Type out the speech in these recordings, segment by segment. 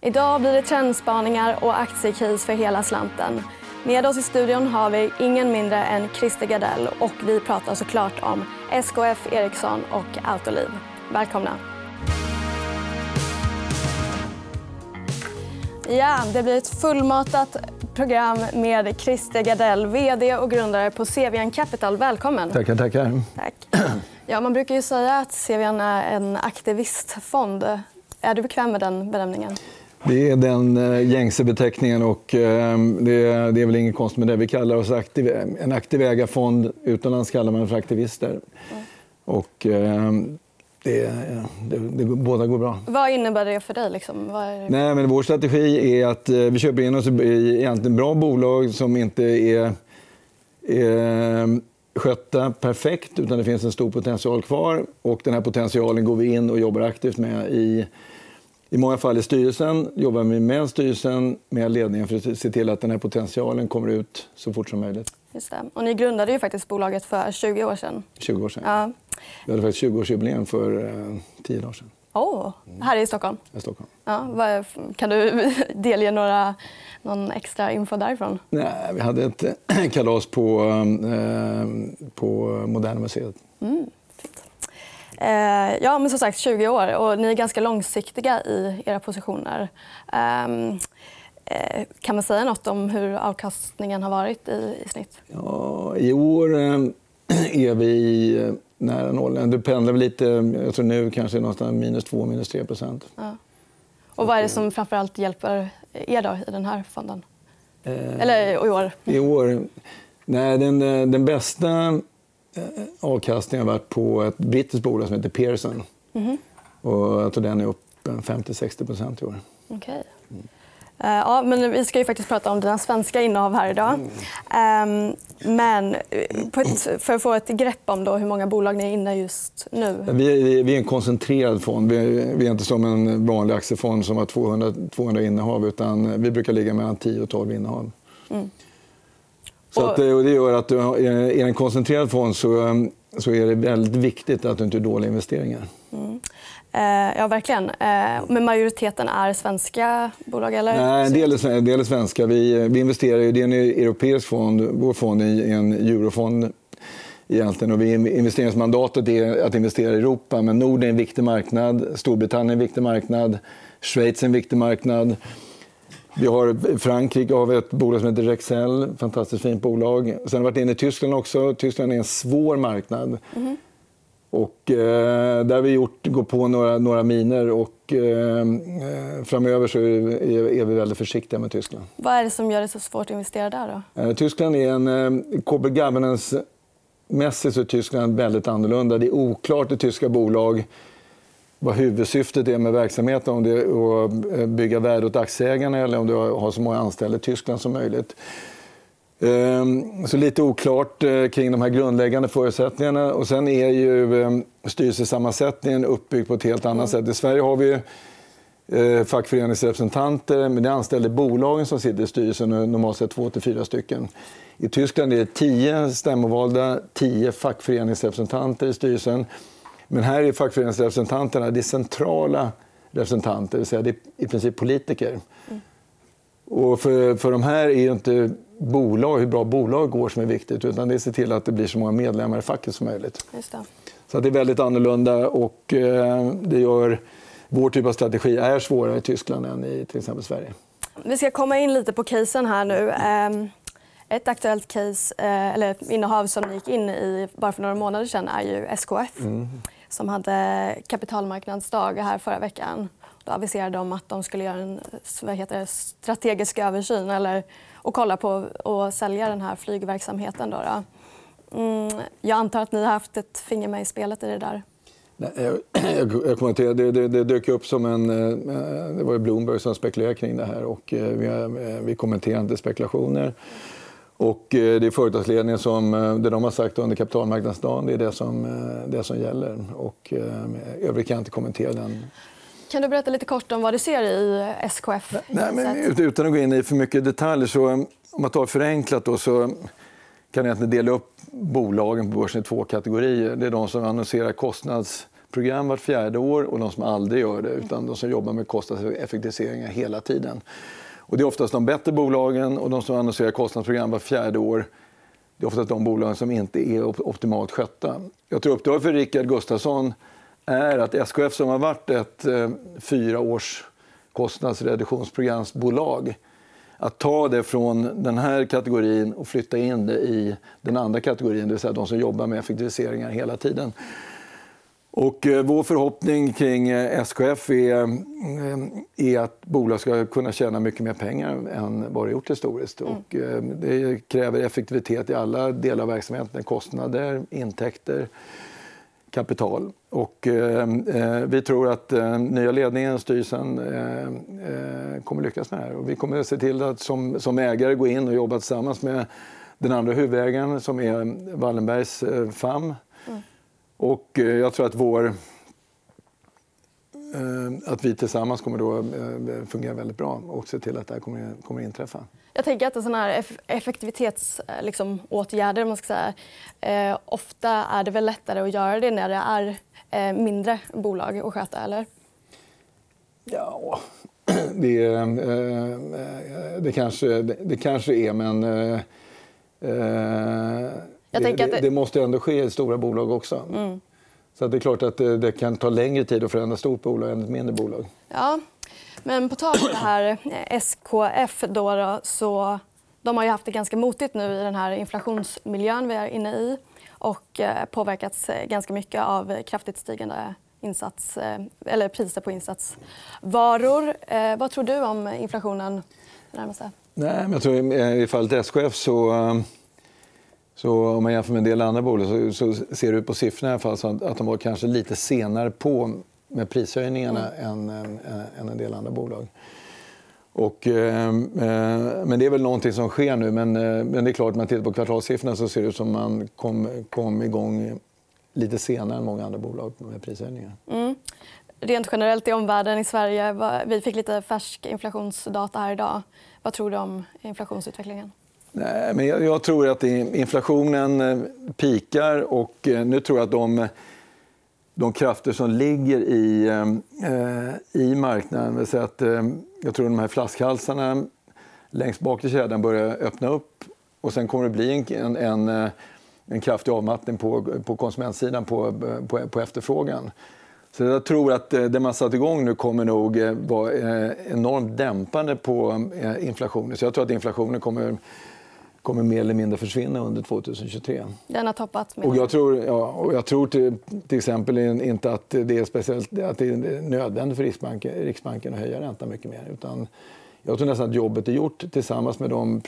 Idag blir det trendspaningar och aktiecase för hela slanten. Med oss i studion har vi ingen mindre än Christer Gardell och vi pratar såklart om SKF Ericsson och Autoliv. Välkomna. Ja, det blir ett fullmatat program med Christer Gardell, vd och grundare på Cevian Capital. Välkommen. Tackar, tackar. Tack. Ja, man brukar ju säga att Cevian är en aktivistfond. Är du bekväm med den benämningen? Det är den eh, gängse beteckningen och eh, det är väl inget konstigt med det. Vi kallar oss aktiv, en aktiv ägarfond. Utomlands kallar man för aktivister. Och, eh, det, det, det, båda går bra. Vad innebär det för dig? Liksom? Är... Nej, men vår strategi är att vi köper in oss i egentligen bra bolag som inte är, är skötta perfekt, utan det finns en stor potential kvar. Och den här potentialen går vi in och jobbar aktivt med i i många fall i styrelsen jobbar vi med styrelsen, med ledningen för att se till att den här potentialen kommer ut så fort som möjligt. Just det. Och ni grundade ju faktiskt bolaget för 20 år sedan. 20 år sedan. Ja. Vi hade faktiskt 20-årsjubileum för eh, 10 dagar sedan. Oh, här i Stockholm? I Stockholm. Ja, kan du delge några, någon extra info därifrån? Nej, vi hade ett kalas på, eh, på Moderna Museet. Mm. Eh, ja, men som sagt 20 år och ni är ganska långsiktiga i era positioner. Ehm, eh, kan man säga nåt om hur avkastningen har varit i, i snitt? Ja, I år eh, är vi nära noll. Det pendlar lite. Jag tror nu kanske någonstans minus 2, minus 3 procent. Ja. Och vad är det som framför allt hjälper er då, i den här fonden? Eh, Eller i år? I år? Nej, den, den bästa Eh, avkastningen har varit på ett brittiskt bolag som heter Pearson. Mm. Och jag tror den är upp 50-60 procent i år. Okay. Mm. Ja, men vi ska ju faktiskt prata om dina svenska innehav här idag. Mm. Ehm, men eh, ett, för att få ett grepp om då hur många bolag ni är inne just nu. Vi är, vi är en koncentrerad fond. Vi är, vi är, inte som en vanlig aktiefond som har 200, 200 innehav. utan Vi brukar ligga mellan 10 och 12 innehav. Mm. Så att, eh, och det gör att i en koncentrerad fond så, eh, så är det väldigt viktigt att du inte gör dåliga investeringar. Mm. Eh, ja, verkligen. Men majoriteten är svenska bolag? Eller? Nej, en del är, del är svenska. Vi, vi investerar i, är en europeisk fond. Vår fond är en eurofond. Egentligen. Och vi investeringsmandatet är att investera i Europa. Men Norden är en viktig marknad. Storbritannien är en viktig marknad. Schweiz är en viktig marknad. Vi har I Frankrike har vi ett bolag som heter Rexel, fantastiskt fint bolag. Sen har vi varit inne i Tyskland också. Tyskland är en svår marknad. Mm. Och, eh, där har vi gjort, gått på några, några miner och eh, framöver så är, är vi väldigt försiktiga med Tyskland. Vad är det som gör det så svårt att investera där? Då? Eh, Tyskland är en... Eh, corporate governance-mässigt är Tyskland väldigt annorlunda. Det är oklart i tyska bolag vad huvudsyftet är med verksamheten. Om det är att eh, bygga värde åt aktieägarna eller om du har så många anställda i Tyskland som möjligt. Ehm, så lite oklart eh, kring de här grundläggande förutsättningarna. Och sen är ju ehm, styrelsesammansättningen uppbyggd på ett helt annat mm. sätt. I Sverige har vi eh, fackföreningsrepresentanter, men det är anställda i bolagen som sitter i styrelsen, normalt sett två till fyra stycken. I Tyskland är det tio stämmovalda, tio fackföreningsrepresentanter i styrelsen. Men här är fackföreningsrepresentanterna det centrala representanter, det vill säga det är i princip politiker. Mm. Och för, för de här är inte bolag, hur bra bolag går som är viktigt utan det är att se till att det blir så många medlemmar i facket som möjligt. Just det. Så det är väldigt annorlunda och eh, det gör vår typ av strategi är svårare i Tyskland än i till exempel Sverige. Vi ska komma in lite på casen här nu. Ehm, ett aktuellt case, eh, eller innehav som ni gick in i bara för några månader sedan är ju SKF. Mm som hade kapitalmarknadsdag här förra veckan. Då aviserade de att de skulle göra en vad heter det, strategisk översyn eller, och kolla på och sälja den här flygverksamheten. Då, då. Mm, jag antar att ni har haft ett finger med i spelet i det där. Jag, jag kommenterar, det, det, det dök upp som en... Eh, det var Bloomberg som spekulerade kring det här. och eh, Vi, eh, vi kommenterade inte spekulationer. Och eh, det är företagsledningen som, eh, det de har sagt under kapitalmarknadsdagen, det är det som, eh, det som gäller. Och övrigt kan jag inte kommentera den. Kan du berätta lite kort om vad du ser i SKF? Nej, men utan att gå in i för mycket detaljer, så om man tar förenklat då, så kan jag dela upp bolagen på börsen i två kategorier. Det är de som annonserar kostnads program vart fjärde år och de som aldrig gör det, utan de som jobbar med kostnadseffektiviseringar hela tiden. Och det är oftast de bättre bolagen och de som annonserar kostnadsprogram vart fjärde år. Det är oftast de bolagen som inte är optimalt skötta. Jag tror uppdraget för Rickard Gustafsson är att SKF som har varit ett eh, fyra års kostnadsreduktionsprogramsbolag att ta det från den här kategorin och flytta in det i den andra kategorin, det vill säga de som jobbar med effektiviseringar hela tiden. Och eh, vår förhoppning kring eh, SKF är, eh, är, att bolag ska kunna tjäna mycket mer pengar än vad det gjort historiskt. Mm. Och det kräver effektivitet i alla delar av verksamheten. Kostnader, intäkter, kapital. Och, eh, vi tror att eh, nya ledningen, styrelsen, eh, kommer lyckas med det här. Och vi kommer att se till att som, som ägare gå in och jobba tillsammans med den andra huvudägaren som är Wallenbergs FAM och eh, jag tror att vår eh, att vi tillsammans kommer då eh, fungera väldigt bra och se till att det här kommer, kommer inträffa. Jag tänker att sådana här effektivitetsåtgärder, liksom, man ska säga, eh, ofta är det väl lättare att göra det när det är eh, mindre bolag att sköta, eller? Ja, det, eh, det, kanske, det, det kanske är, men det, det, det, måste ändå ske i stora bolag också. Mm. Så det är klart att det, det, kan ta längre tid att förändra ett stort bolag än ett mindre bolag. Ja, men på tal om det här SKF då, då, så de har ju haft det ganska motigt nu i den här inflationsmiljön vi är inne i och eh, påverkats eh, ganska mycket av kraftigt stigande insats, eh, eller priser på insatsvaror. Vad tror du om inflationen närmaste? Nej, men jag tror i fallet SKF så så om man jämför med en del andra bolag så, så ser det ut på siffrorna i alla fall så att, att de var kanske lite senare på med prishöjningarna mm. än, än, än, en del andra bolag. Och, eh, eh, men det är väl någonting som sker nu. Men, eh, men det är klart, om man tittar på kvartalssiffrorna så ser det ut som att man kom, kom igång lite senare än många andra bolag med prishöjningar. Mm. Rent generellt i omvärlden i Sverige, vi fick lite färsk inflationsdata här idag. Vad tror du om inflationsutvecklingen? Nej, men jag, jag, tror att inflationen eh, pikar och eh, nu tror jag att de, de krafter som ligger i, eh, eh i marknaden, vill säga att eh, jag tror att de här flaskhalsarna längst bak i kedjan börjar öppna upp och sen kommer det bli en, en, en, en kraftig avmattning på, på konsumentsidan på, på, på efterfrågan. Så jag tror att det man satt igång nu kommer nog vara enormt dämpande på inflationen. Så jag tror att inflationen kommer kommer mer eller mindre försvinna under 2023. Den har toppat? Och jag tror, ja, och jag tror till, till, exempel inte att det är speciellt att det är nödvändigt för Riksbanken, Riksbanken att höja räntan mycket mer. Utan jag tror nästan att jobbet är gjort tillsammans med de,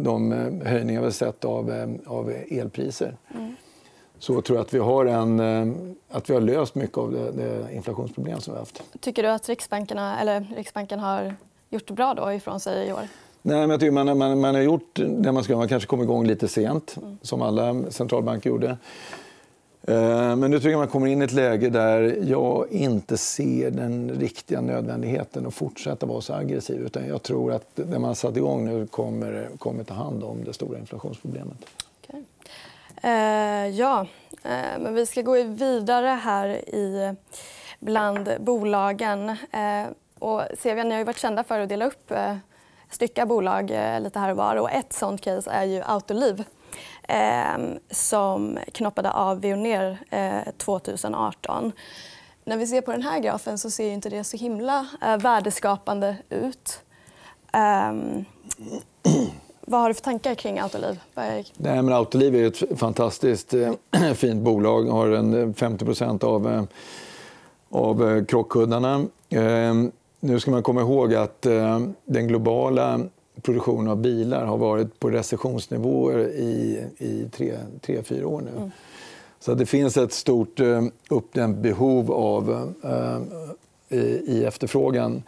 de höjningar vi har sett av, av elpriser. Mm. Så tror jag att vi har, en, att vi har löst mycket av det, det inflationsproblem som vi har haft. Tycker du att Riksbankerna, eller Riksbanken har gjort bra då ifrån sig i år? Nej, men jag tycker man, man, man har gjort det man ska. Man kanske kom igång lite sent, mm. som alla centralbanker gjorde. Eh, men nu tycker jag man kommer in i ett läge där jag inte ser den riktiga nödvändigheten att fortsätta vara så aggressiv. Utan jag tror att det man har satt igång nu kommer, kommer ta hand om det stora inflationsproblemet. Okay. Eh, ja, eh, men vi ska gå vidare här i bland bolagen. Eh, och CVN, ni har ju varit kända för att dela upp eh, stycka bolag eh, lite här och var. Och ett sånt case är ju Autoliv eh, som knoppade av Veoneer eh, 2018. När vi ser på den här grafen så ser inte det så himla eh, värdeskapande ut. Ehm, vad har du för tankar kring Autoliv? Nej, men Autoliv är ett fantastiskt eh, fint bolag. har en eh, 50 av, eh, av eh, krockkuddarna. Ehm, nu ska man komma ihåg att eh, den globala produktionen av bilar har varit på recessionsnivåer i, i tre, tre, fyra år nu. Mm. Så det finns ett stort eh, uppdämt behov av, eh, i, i, efterfrågan.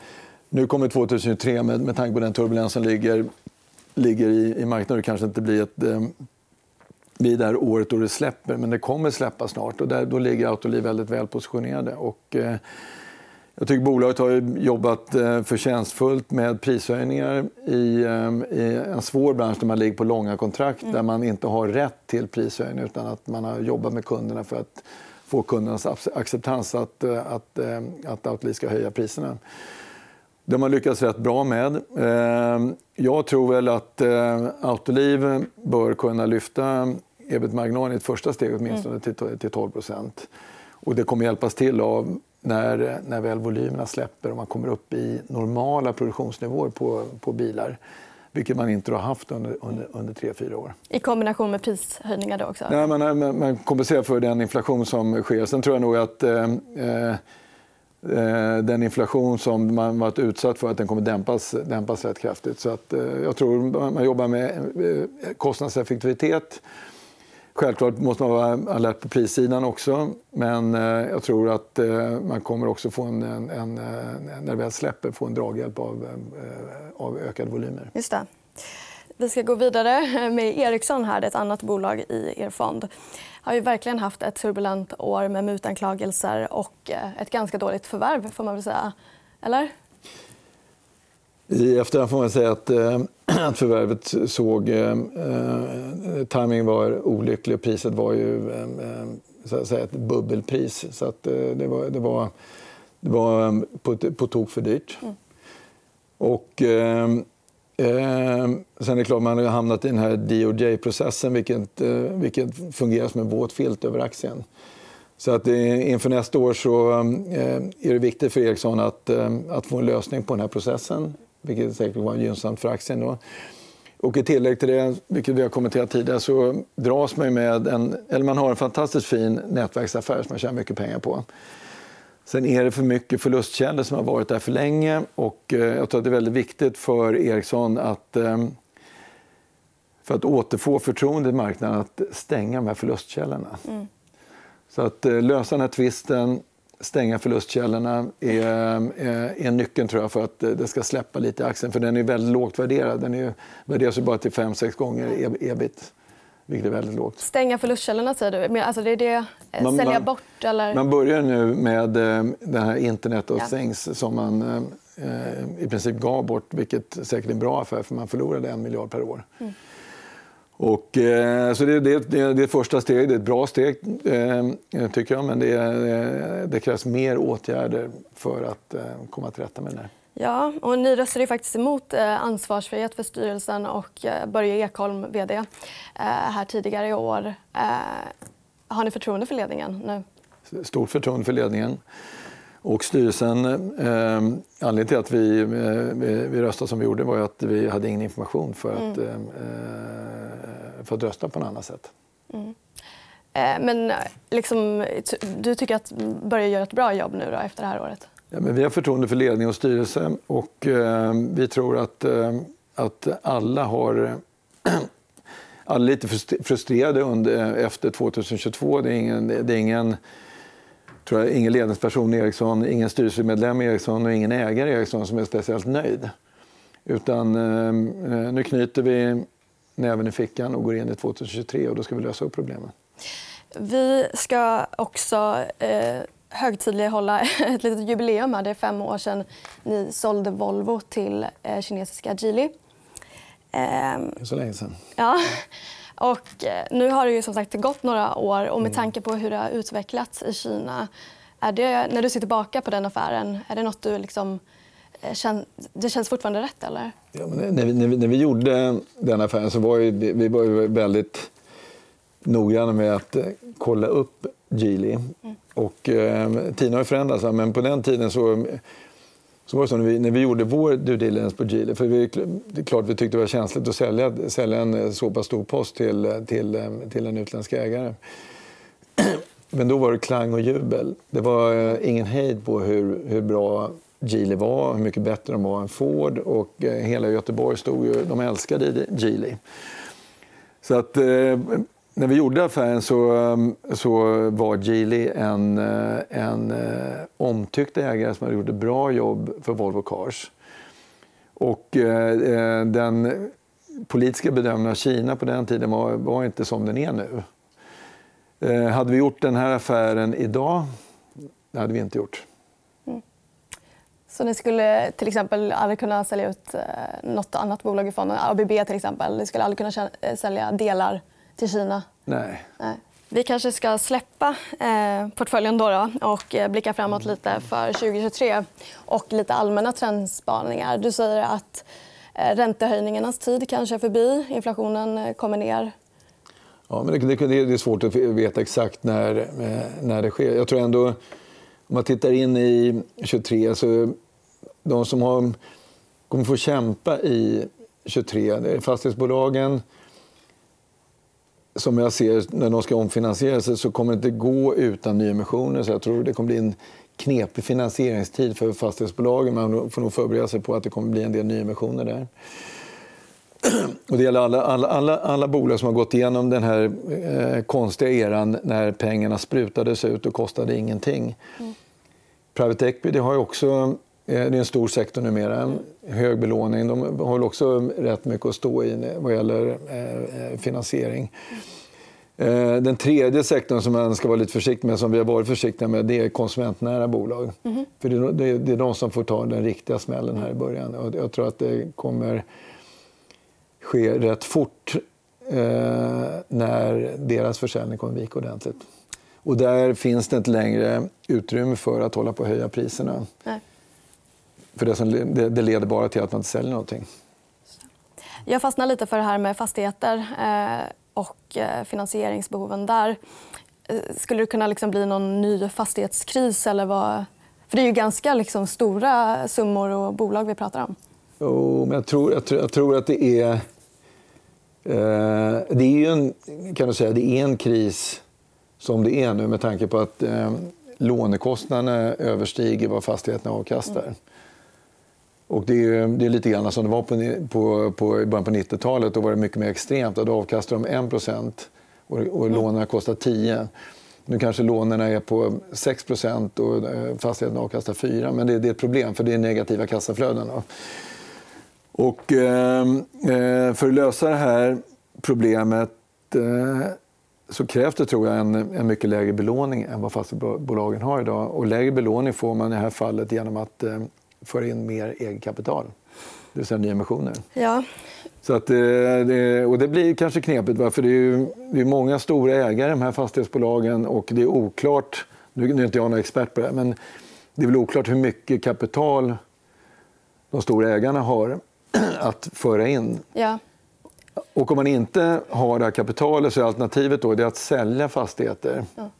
Nu kommer 2023 med, med tanke på den turbulens som ligger, ligger i, i marknaden. Det kanske inte blir ett eh, blir det här året då det släpper, men det kommer släppa snart. Och där, då ligger Autoliv väldigt väl positionerade. Och, eh, jag tycker bolaget har jobbat eh, förtjänstfullt med prishöjningar i, eh, i en svår bransch där man ligger på långa kontrakt mm. där man inte har rätt till prishöjning utan att man har jobbat med kunderna för att få kundernas acceptans att, att, att Autoliv ska höja priserna. Det har man lyckats rätt bra med. Jag tror väl att Autoliv bör kunna lyfta ebit-marginalen i ett första steg åtminstone mm. till 12% och Det kommer hjälpas till av när, när väl volymerna släpper och man kommer upp i normala produktionsnivåer på, på bilar vilket man inte har haft under, under, under tre, fyra år. I kombination med prishöjningar? Då också? Nej, man, man kompenserar för den inflation som sker. Sen tror jag nog att eh, eh, den inflation som man varit utsatt för att den kommer dämpas, dämpas rätt kraftigt. Så att, eh, jag tror man jobbar med eh, kostnadseffektivitet Självklart måste man vara alert på prissidan också. Men eh, jag tror att eh, man kommer också få en, en, en, eh, när det väl släpper, få en draghjälp av, av ökade volymer. Just det. Vi ska gå vidare med Ericsson. Här, ett annat bolag i er fond. har ju verkligen haft ett turbulent år med mutanklagelser och ett ganska dåligt förvärv. får man väl säga. Eller? I efterhand får man säga att att förvärvet såg... Eh, eh, timingen var olycklig och priset var ju eh, eh, så att säga, ett bubbelpris. Så att, eh, det var, det var, det var eh, på, på tok för dyrt. Mm. Och, eh, sen är det klart man har hamnat i den här DOJ-processen vilket, vilket fungerar som en våt filt över aktien. Så att inför nästa år så är det viktigt för Ericsson att, att få en lösning på den här processen vilket säkert var gynnsamt för aktien. Då. Och I tillägg till det, vilket vi har kommenterat tidigare, så dras man med en, eller man har en fantastiskt fin nätverksaffär som man tjänar mycket pengar på. Sen är det för mycket förlustkällor som har varit där för länge. Och eh, jag tror att det är väldigt viktigt för Ericsson att eh, för att återfå förtroende i marknaden att stänga de här förlustkällorna. Mm. Så att eh, lösa den här tvisten, stänga förlustkällorna är, är nyckeln tror jag, för att det ska släppa lite i aktien. För den är väldigt lågt värderad. Den är värderas bara till 5-6 gånger ebit. Vilket är väldigt lågt. Stänga förlustkällorna, säger du. Alltså det är det, eh, man, sälja bort? Eller? Man börjar nu med eh, det här internet och ja. things som man eh, i princip gav bort, vilket säkert är en bra affär för man förlorade en miljard per år. Mm. Och, eh, så det, det, det, det är första steget. Det är ett bra steg, eh, tycker jag. Men det, eh, det, krävs mer åtgärder för att eh, komma till rätta med det. Ja, och ni röstade ju faktiskt emot eh, ansvarsfrihet för styrelsen och eh, Börje Ekholm, vd, här tidigare i år. Har ni förtroende för ledningen nu? Stort förtroende för ledningen. Och styrelsen, eh, anledningen till att vi, eh, vi röstade som vi gjorde var att vi hade ingen information för att, mm. eh, för att rösta på något annat sätt. Mm. Eh, men liksom, du tycker att Börje gör ett bra jobb nu då, efter det här året? Ja, men vi har förtroende för ledning och styrelse. Och, eh, vi tror att, eh, att alla har alla är lite frustrerade under, efter 2022. Det är ingen, det är ingen tror jag, ingen ledningsperson i Ericsson, ingen styrelsemedlem i Ericsson och ingen ägare i Ericsson som är speciellt nöjd. Utan eh, nu knyter vi näven i fickan och går in i 2023 och då ska vi lösa upp problemen. Vi ska också eh, högtidlighålla ett litet jubileum. Det är fem år sedan ni sålde Volvo till eh, kinesiska Geely. Eh, så länge sedan. Ja. Och eh, nu har det ju som sagt gått några år och med mm. tanke på hur det har utvecklats i Kina är det, när du ser tillbaka på den affären, är det nåt du liksom, det känns fortfarande rätt? Eller? Ja, men när, vi, när, vi, när vi gjorde den affären så var ju, vi var ju väldigt noggranna med att eh, kolla upp Geely. Mm. Och, eh, tiden har förändrats, men på den tiden så så var det så när vi, när vi gjorde vår due diligence på Geely, för vi, det är klart vi tyckte det var känsligt att sälja, sälja en så pass stor post till, till, till en utländsk ägare. Men då var det klang och jubel. Det var eh, ingen hejd på hur, hur bra Geely var, hur mycket bättre de var än Ford. Och eh, hela Göteborg stod ju, de älskade Geely. Så att, eh, när vi gjorde affären så, eh, så var Geely en, eh, en omtyckt ägare som hade gjort ett bra jobb för Volvo Cars. Och eh, den politiska bedömningen av Kina på den tiden var, var inte som den är nu. Eh, hade vi gjort den här affären idag? Det hade vi inte gjort. Mm. Så ni skulle till exempel aldrig kunna sälja ut nåt annat bolag i fonden? ABB till exempel. Ni skulle aldrig kunna sälja delar till Kina? Nej. Nej. Vi kanske ska släppa eh, portföljen då, då och eh, blicka framåt lite för 2023 och lite allmänna trendspaningar. Du säger att eh, räntehöjningarnas tid kanske är förbi. Inflationen eh, kommer ner. Ja, men det, det, det, är svårt att veta exakt när, eh, när det sker. Jag tror ändå, om man tittar in i 23 så de som har, kommer få kämpa i 23 det är fastighetsbolagen, som jag ser när de ska omfinansiera sig så kommer det inte gå utan nyemissioner. Så jag tror det kommer bli en knepig finansieringstid för fastighetsbolagen. Man får nog förbereda sig på att det kommer bli en del nyemissioner där. Och det gäller alla, alla, alla, alla bolag som har gått igenom den här eh, konstiga eran när pengarna sprutades ut och kostade ingenting. Mm. Private equity har också, det är en stor sektor numera, hög belåning. De har också rätt mycket att stå i vad gäller eh, eh finansiering. Eh, den tredje sektorn som man ska vara lite försiktig med, som vi har varit försiktiga med, det är konsumentnära bolag. Mm. För det är, det är de som får ta den riktiga smällen här i början. Och jag tror att det kommer ske rätt fort eh, när deras försäljning kommer vika ordentligt. Och där finns det inte längre utrymme för att hålla på att höja priserna. Nej. För det, som, det, det, leder bara till att man inte säljer någonting. Jag fastnar lite för det här med fastigheter eh, och eh, finansieringsbehoven där. Eh, skulle det kunna liksom bli någon ny fastighetskris? Eller vad? För det är ju ganska liksom stora summor och bolag vi pratar om. Jo, men jag tror, jag tror, jag tror att det är Eh, det är en, kan du säga, det är en kris som det är nu med tanke på att eh, lånekostnaderna överstiger vad fastigheterna avkastar. Mm. Och det är, det är lite grann som det var på, på, på, i början på 90-talet. Då var det mycket mer extremt. Då avkastade de 1 och, och mm. lånen kostar 10 Nu kanske lånen är på 6% och eh, fastigheterna avkastar 4 Men det, det, är ett problem, för det är negativa kassaflöden. Då. Och, ehm, eh, för att lösa det här problemet eh, så krävs det tror jag en, en mycket lägre belåning än vad fastighetsbolagen har idag. Och lägre belåning får man i det här fallet genom att eh, föra in mer eget kapital, det vill säga nyemissioner. Ja. Så att, eh, det, och det blir kanske knepigt, va? för det är, ju, det är många stora ägare i de här fastighetsbolagen och det är oklart, nu är inte jag någon expert på det men det är väl oklart hur mycket kapital de stora ägarna har att föra in. Ja. Och om man inte har det här kapitalet så är alternativet då det att sälja fastigheter ja.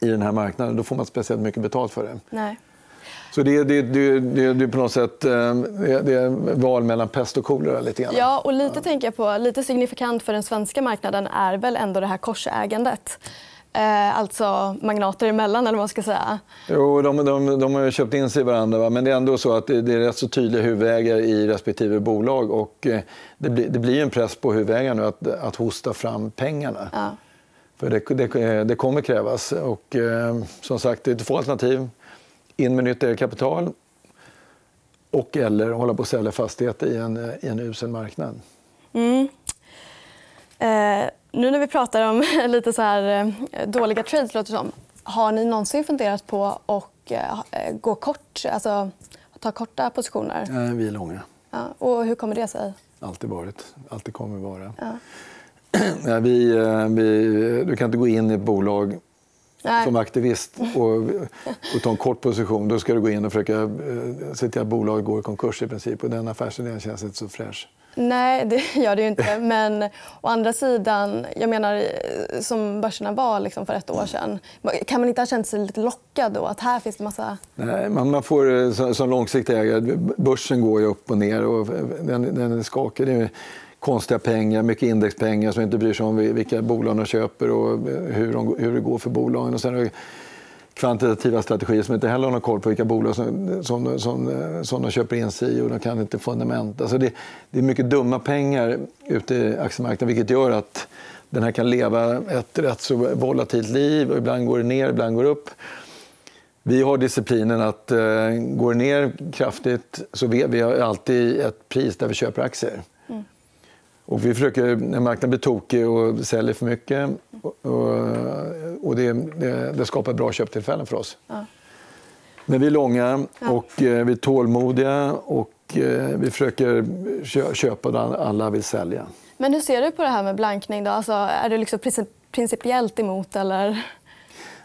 i den här marknaden. Då får man speciellt mycket betalt för det. Nej. Så det, det, det, det, det är på något sätt eh, det är val mellan pest och kolera. Lite grann. Ja, och lite, ja. tänker jag på, lite signifikant för den svenska marknaden är väl ändå det här korsägandet. Eh, alltså magnater emellan, eller vad man ska säga. Jo, de, de, de har köpt in sig i varandra. Va? Men det är ändå så att det, är rätt så tydliga huvudägare i respektive bolag. Och, eh, det, blir, det blir en press på huvudägaren att, att hosta fram pengarna. Ja. För det, det, det, kommer krävas. Och, eh, som sagt, det är två alternativ. In med nytt eget kapital och eller hålla på att sälja fastigheter i en, i en usel marknad. Mm. Eh, nu när vi pratar om lite så här, eh, dåliga trades, låter som, har ni någonsin funderat på att eh, gå kort, alltså ta korta positioner? Nej, vi är långa. Ja, och hur kommer det sig? Alltid varit, alltid kommer vara. Ja. Ja, vi, eh, vi, du kan inte gå in i ett bolag Nej. som aktivist och, och ta en kort position. Då ska du gå in och försöka se till att bolaget går i konkurs i princip. Och den affärsidén känns inte så fräsch. Nej, det gör det ju inte. Men å andra sidan, jag menar som börserna var liksom för ett år sedan. Kan man inte ha känt sig lite lockad då? Att här finns det massa... Nej, man får som långsiktig ägare, börsen går ju upp och ner och den, den är konstiga pengar, mycket indexpengar som inte bryr sig om vilka bolag de köper och eh, hur, de, hur det går för bolagen. Och sen kvantitativa strategier som inte heller har någon koll på vilka bolag som, som, som, eh, som de köper in sig i och de kan inte fundament. Alltså det, det är mycket dumma pengar ute i aktiemarknaden vilket gör att den här kan leva ett rätt så volatilt liv. Och ibland går det ner, ibland går det upp. Vi har disciplinen att eh, går det ner kraftigt så vi, vi har alltid ett pris där vi köper aktier. Och vi försöker, när marknaden blir tokig och säljer för mycket och, och det, det, det, skapar bra köptillfällen för oss. Ja. Men vi är långa och eh, vi är tålmodiga och eh, vi försöker köpa där alla vill sälja. Men hur ser du på det här med blankning? Då? Alltså, är du liksom principiellt emot? Eller?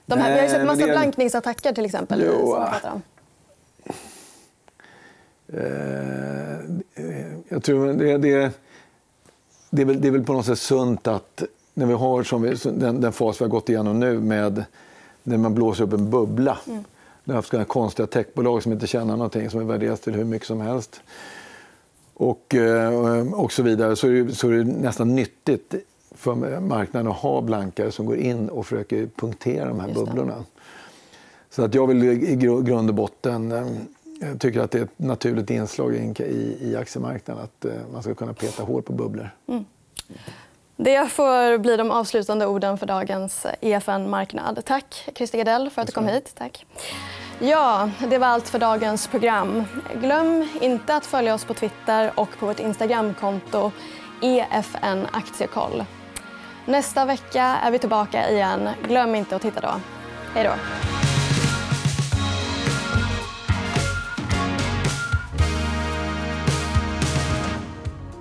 De här, vi har ju sett massa det... blankningsattacker till exempel. Jo, som. Eh, jag tror det, det, det, är väl, det är väl på något sätt sunt att när vi har som vi, den, den fas vi har gått igenom nu med när man blåser upp en bubbla. Mm. Det har haft konstiga techbolag som inte tjänar någonting som är värderas till hur mycket som helst. Och, eh, och så vidare. Så är, det, så är det nästan nyttigt för marknaden att ha blankare som går in och försöker punktera de här bubblorna. Så att jag vill i grund och botten eh, jag tycker att det är ett naturligt inslag i, i aktiemarknaden att eh, man ska kunna peta hål på bubblor. Mm. Det får bli de avslutande orden för dagens EFN-marknad. Tack, Christer Gardell, för att du kom hit. Tack. Ja, det var allt för dagens program. Glöm inte att följa oss på Twitter och på vårt Instagramkonto EFN Aktiekoll. Nästa vecka är vi tillbaka igen. Glöm inte att titta då. Hej då.